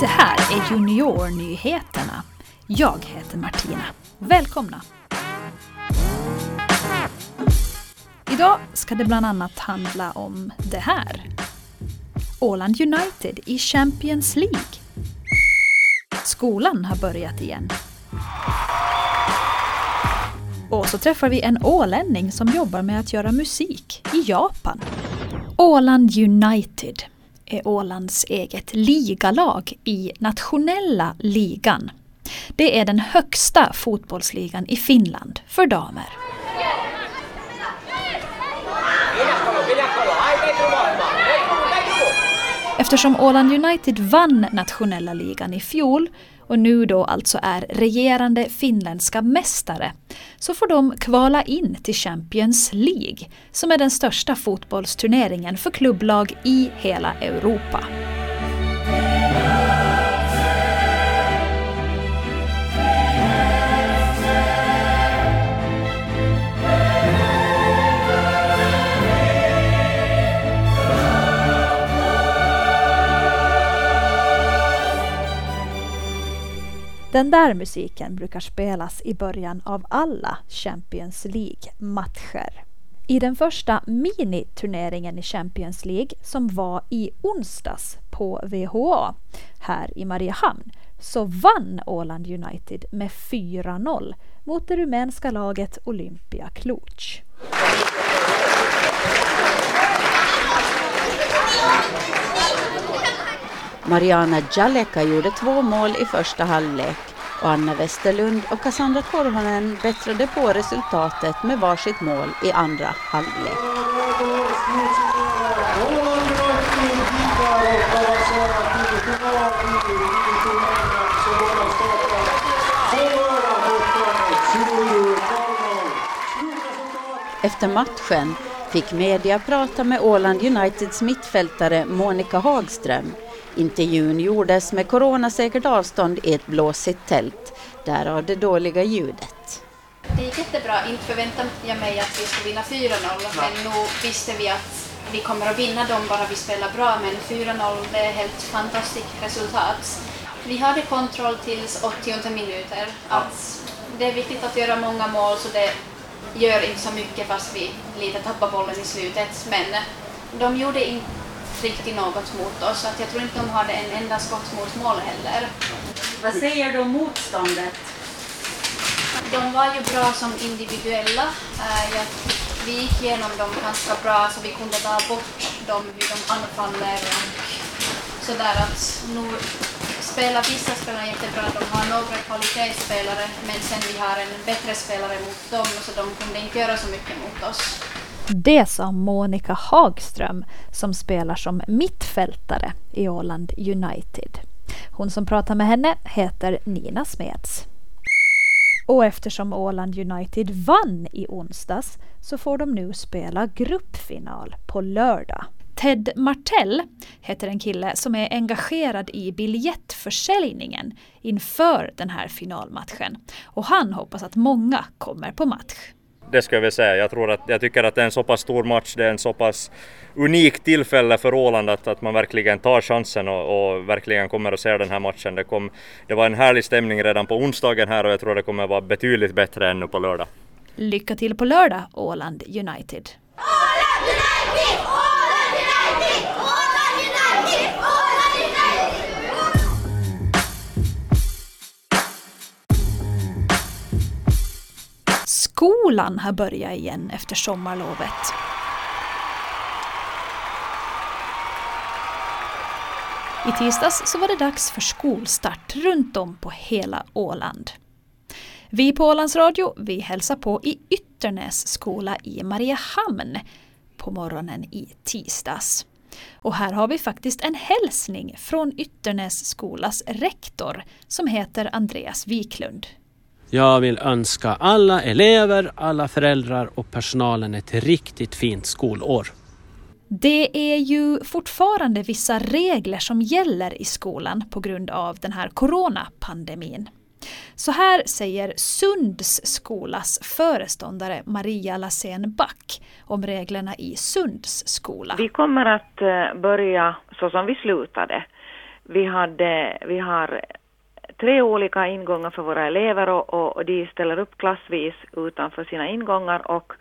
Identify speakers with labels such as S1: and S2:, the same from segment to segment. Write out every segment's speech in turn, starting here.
S1: Det här är Juniornyheterna. Jag heter Martina. Välkomna! Idag ska det bland annat handla om det här. Åland United i Champions League. Skolan har börjat igen. Och så träffar vi en ålänning som jobbar med att göra musik i Japan. Åland United Ålands eget ligalag i nationella ligan. Det är den högsta fotbollsligan i Finland för damer. Eftersom Åland United vann nationella ligan i fjol och nu då alltså är regerande finländska mästare så får de kvala in till Champions League som är den största fotbollsturneringen för klubblag i hela Europa. Den där musiken brukar spelas i början av alla Champions League-matcher. I den första miniturneringen i Champions League som var i onsdags på VHA här i Mariehamn så vann Åland United med 4-0 mot det rumänska laget Olympia Cluj.
S2: Mariana Jaleka gjorde två mål i första halvlek och Anna Westerlund och Cassandra Korhonen bättrade på resultatet med varsitt mål i andra halvlek. Efter matchen fick media prata med Åland Uniteds mittfältare Monica Hagström Intervjun gjordes med coronasäkert avstånd i ett blåsigt tält, därav det dåliga ljudet.
S3: Det gick jättebra. Inte förväntade jag mig att vi skulle vinna 4-0, men nu visste vi att vi kommer att vinna dem bara vi spelar bra, men 4-0 det är helt fantastiskt resultat. Vi hade kontroll tills 80 minuter. Att det är viktigt att göra många mål så det gör inte så mycket fast vi lite tappar bollen i slutet. Men de gjorde inte riktigt något mot oss. Så att jag tror inte de hade en enda skott mot mål heller.
S2: Vad säger du om motståndet?
S3: De var ju bra som individuella. Eh, vi gick igenom dem ganska bra så vi kunde ta bort dem, hur de anfaller och sådär att nu spelar vissa spelare jättebra, de har några kvalitetsspelare men sen vi har en bättre spelare mot dem så de kunde inte göra så mycket mot oss.
S1: Det sa Monica Hagström som spelar som mittfältare i Åland United. Hon som pratar med henne heter Nina Smeds. Och eftersom Åland United vann i onsdags så får de nu spela gruppfinal på lördag. Ted Martell heter en kille som är engagerad i biljettförsäljningen inför den här finalmatchen. Och han hoppas att många kommer på match
S4: det ska jag väl säga. Jag, tror att, jag tycker att det är en så pass stor match, det är en så pass unik tillfälle för Åland att, att man verkligen tar chansen och, och verkligen kommer att se den här matchen. Det, kom, det var en härlig stämning redan på onsdagen här och jag tror det kommer att vara betydligt bättre ännu på lördag.
S1: Lycka till på lördag Åland United!
S5: Åland United! Åland United! Åland United! Åland
S1: Skolan har börjat igen efter sommarlovet. I tisdags så var det dags för skolstart runt om på hela Åland. Vi på Ålands Radio vi hälsar på i Ytternäs skola i Mariehamn på morgonen i tisdags. Och här har vi faktiskt en hälsning från Ytternäs skolas rektor som heter Andreas Wiklund.
S6: Jag vill önska alla elever, alla föräldrar och personalen ett riktigt fint skolår.
S1: Det är ju fortfarande vissa regler som gäller i skolan på grund av den här coronapandemin. Så här säger Sunds skolas föreståndare Maria Lassén Back om reglerna i Sunds skola.
S7: Vi kommer att eh, börja så som vi slutade. Vi, hade, vi har tre olika ingångar för våra elever och, och, och de ställer upp klassvis utanför sina ingångar och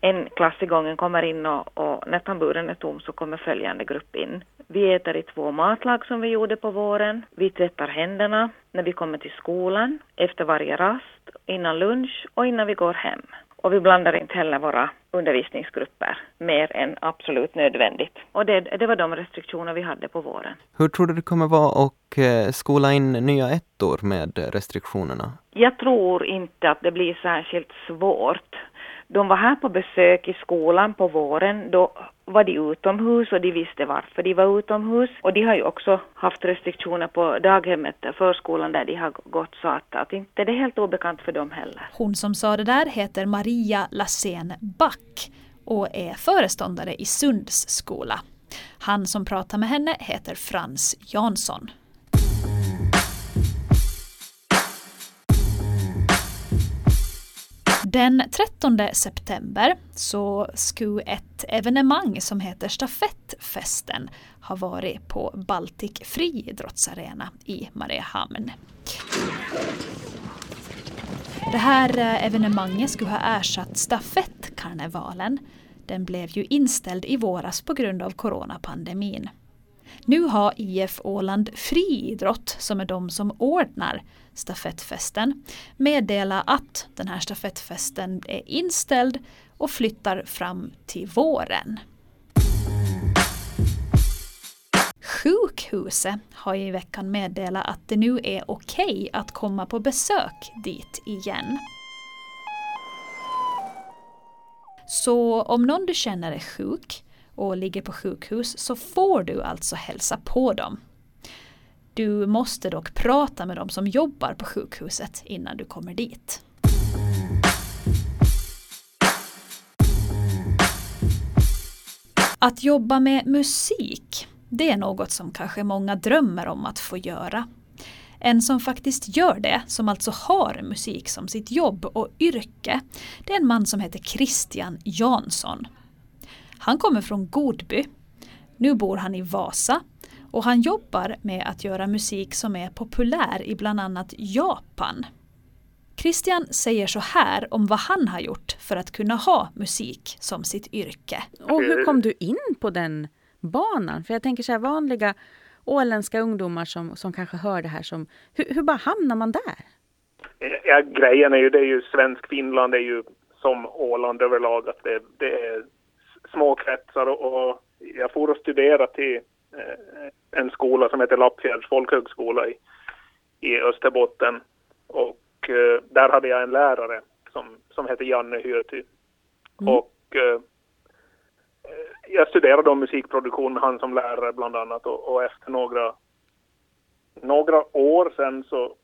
S7: en klass i gången kommer in och, och när tamburen är tom så kommer följande grupp in. Vi äter i två matlag som vi gjorde på våren. Vi tvättar händerna när vi kommer till skolan, efter varje rast, innan lunch och innan vi går hem. Och vi blandar inte heller våra undervisningsgrupper mer än absolut nödvändigt. Och det, det var de restriktioner vi hade på våren.
S8: Hur tror du det kommer vara att eh, skola in nya ettor med restriktionerna?
S7: Jag tror inte att det blir särskilt svårt. De var här på besök i skolan på våren. Då var de utomhus och de visste varför de var utomhus. Och de har ju också haft restriktioner på daghemmet, förskolan där de har gått så att, att inte det är helt obekant för dem heller.
S1: Hon som sa det där heter Maria Lassén Back och är föreståndare i Sunds skola. Han som pratar med henne heter Frans Jansson. Den 13 september så skulle ett evenemang som heter Stafettfesten ha varit på Baltic friidrottsarena i Mariehamn. Det här eh, evenemanget skulle ha ersatt stafettkarnevalen. Den blev ju inställd i våras på grund av coronapandemin. Nu har IF Åland Friidrott, som är de som ordnar stafettfesten, meddelat att den här stafettfesten är inställd och flyttar fram till våren. Sjukhuset har i veckan meddelat att det nu är okej okay att komma på besök dit igen. Så om någon du känner är sjuk och ligger på sjukhus så får du alltså hälsa på dem. Du måste dock prata med de som jobbar på sjukhuset innan du kommer dit. Att jobba med musik, det är något som kanske många drömmer om att få göra. En som faktiskt gör det, som alltså har musik som sitt jobb och yrke, det är en man som heter Christian Jansson. Han kommer från Godby. Nu bor han i Vasa och han jobbar med att göra musik som är populär i bland annat Japan. Christian säger så här om vad han har gjort för att kunna ha musik som sitt yrke.
S9: Och hur kom du in på den banan? För jag tänker så här vanliga åländska ungdomar som, som kanske hör det här som, hur, hur bara hamnar man där?
S10: Ja, grejen är ju, det är ju svensk Finland är ju som Åland överlag att det, det är små kretsar och, och jag får och studera till eh, en skola som heter Lappfjärds folkhögskola i, i Österbotten. Och eh, där hade jag en lärare som, som hette Janne Hyöty. Mm. Och eh, jag studerade om musikproduktion med han som lärare bland annat och, och efter några, några år sen så,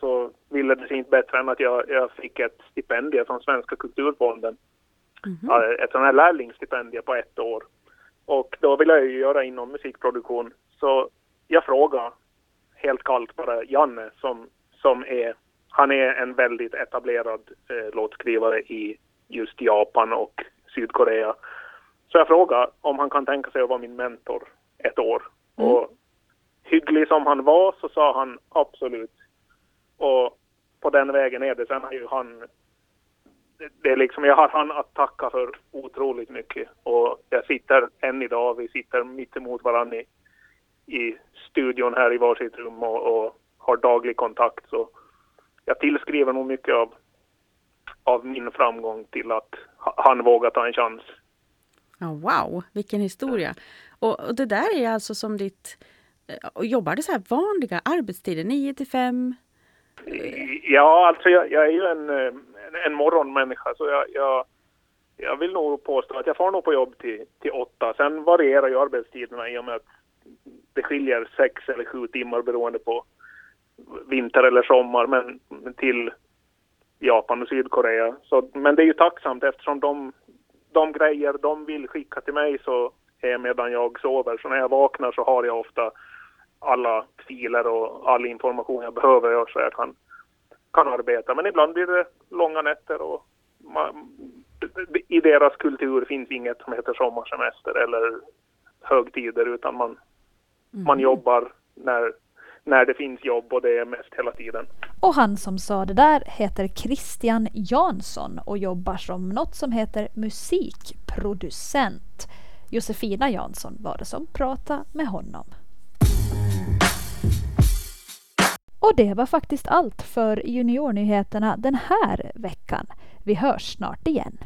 S10: så ville det sig inte bättre än att jag, jag fick ett stipendium från Svenska kulturfonden Mm. Ett sånt här lärlingsstipendium på ett år. Och då ville jag ju göra inom musikproduktion. Så jag frågade helt kallt bara Janne som, som är, han är en väldigt etablerad eh, låtskrivare i just Japan och Sydkorea. Så jag frågade om han kan tänka sig att vara min mentor ett år. Mm. Och hygglig som han var så sa han absolut. Och på den vägen är det. Sen har ju han det är liksom, jag har han att tacka för otroligt mycket. Och jag sitter än idag, vi sitter mitt emot varandra i, i studion här i varsitt rum och, och, har daglig kontakt. Så jag tillskriver nog mycket av, av min framgång till att han vågar ta en chans.
S9: Oh, wow, vilken historia! Och, och det där är alltså som ditt... Eh, och jobbar du så här vanliga arbetstider, 9 till 5?
S10: Ja, alltså jag, jag är ju en eh, en morgonmänniska så jag, jag, jag vill nog påstå att jag får nog på jobb till, till åtta. Sen varierar ju arbetstiderna i och med att det skiljer sex eller sju timmar beroende på vinter eller sommar men till Japan och Sydkorea. Så, men det är ju tacksamt eftersom de, de grejer de vill skicka till mig så är medan jag sover. Så när jag vaknar så har jag ofta alla filer och all information jag behöver så jag kan kan arbeta. Men ibland blir det långa nätter och man, i deras kultur finns inget som heter sommarsemester eller högtider utan man, mm. man jobbar när, när det finns jobb och det är mest hela tiden.
S1: Och han som sa det där heter Christian Jansson och jobbar som något som heter musikproducent. Josefina Jansson var det som pratade med honom. Och det var faktiskt allt för Juniornyheterna den här veckan. Vi hörs snart igen.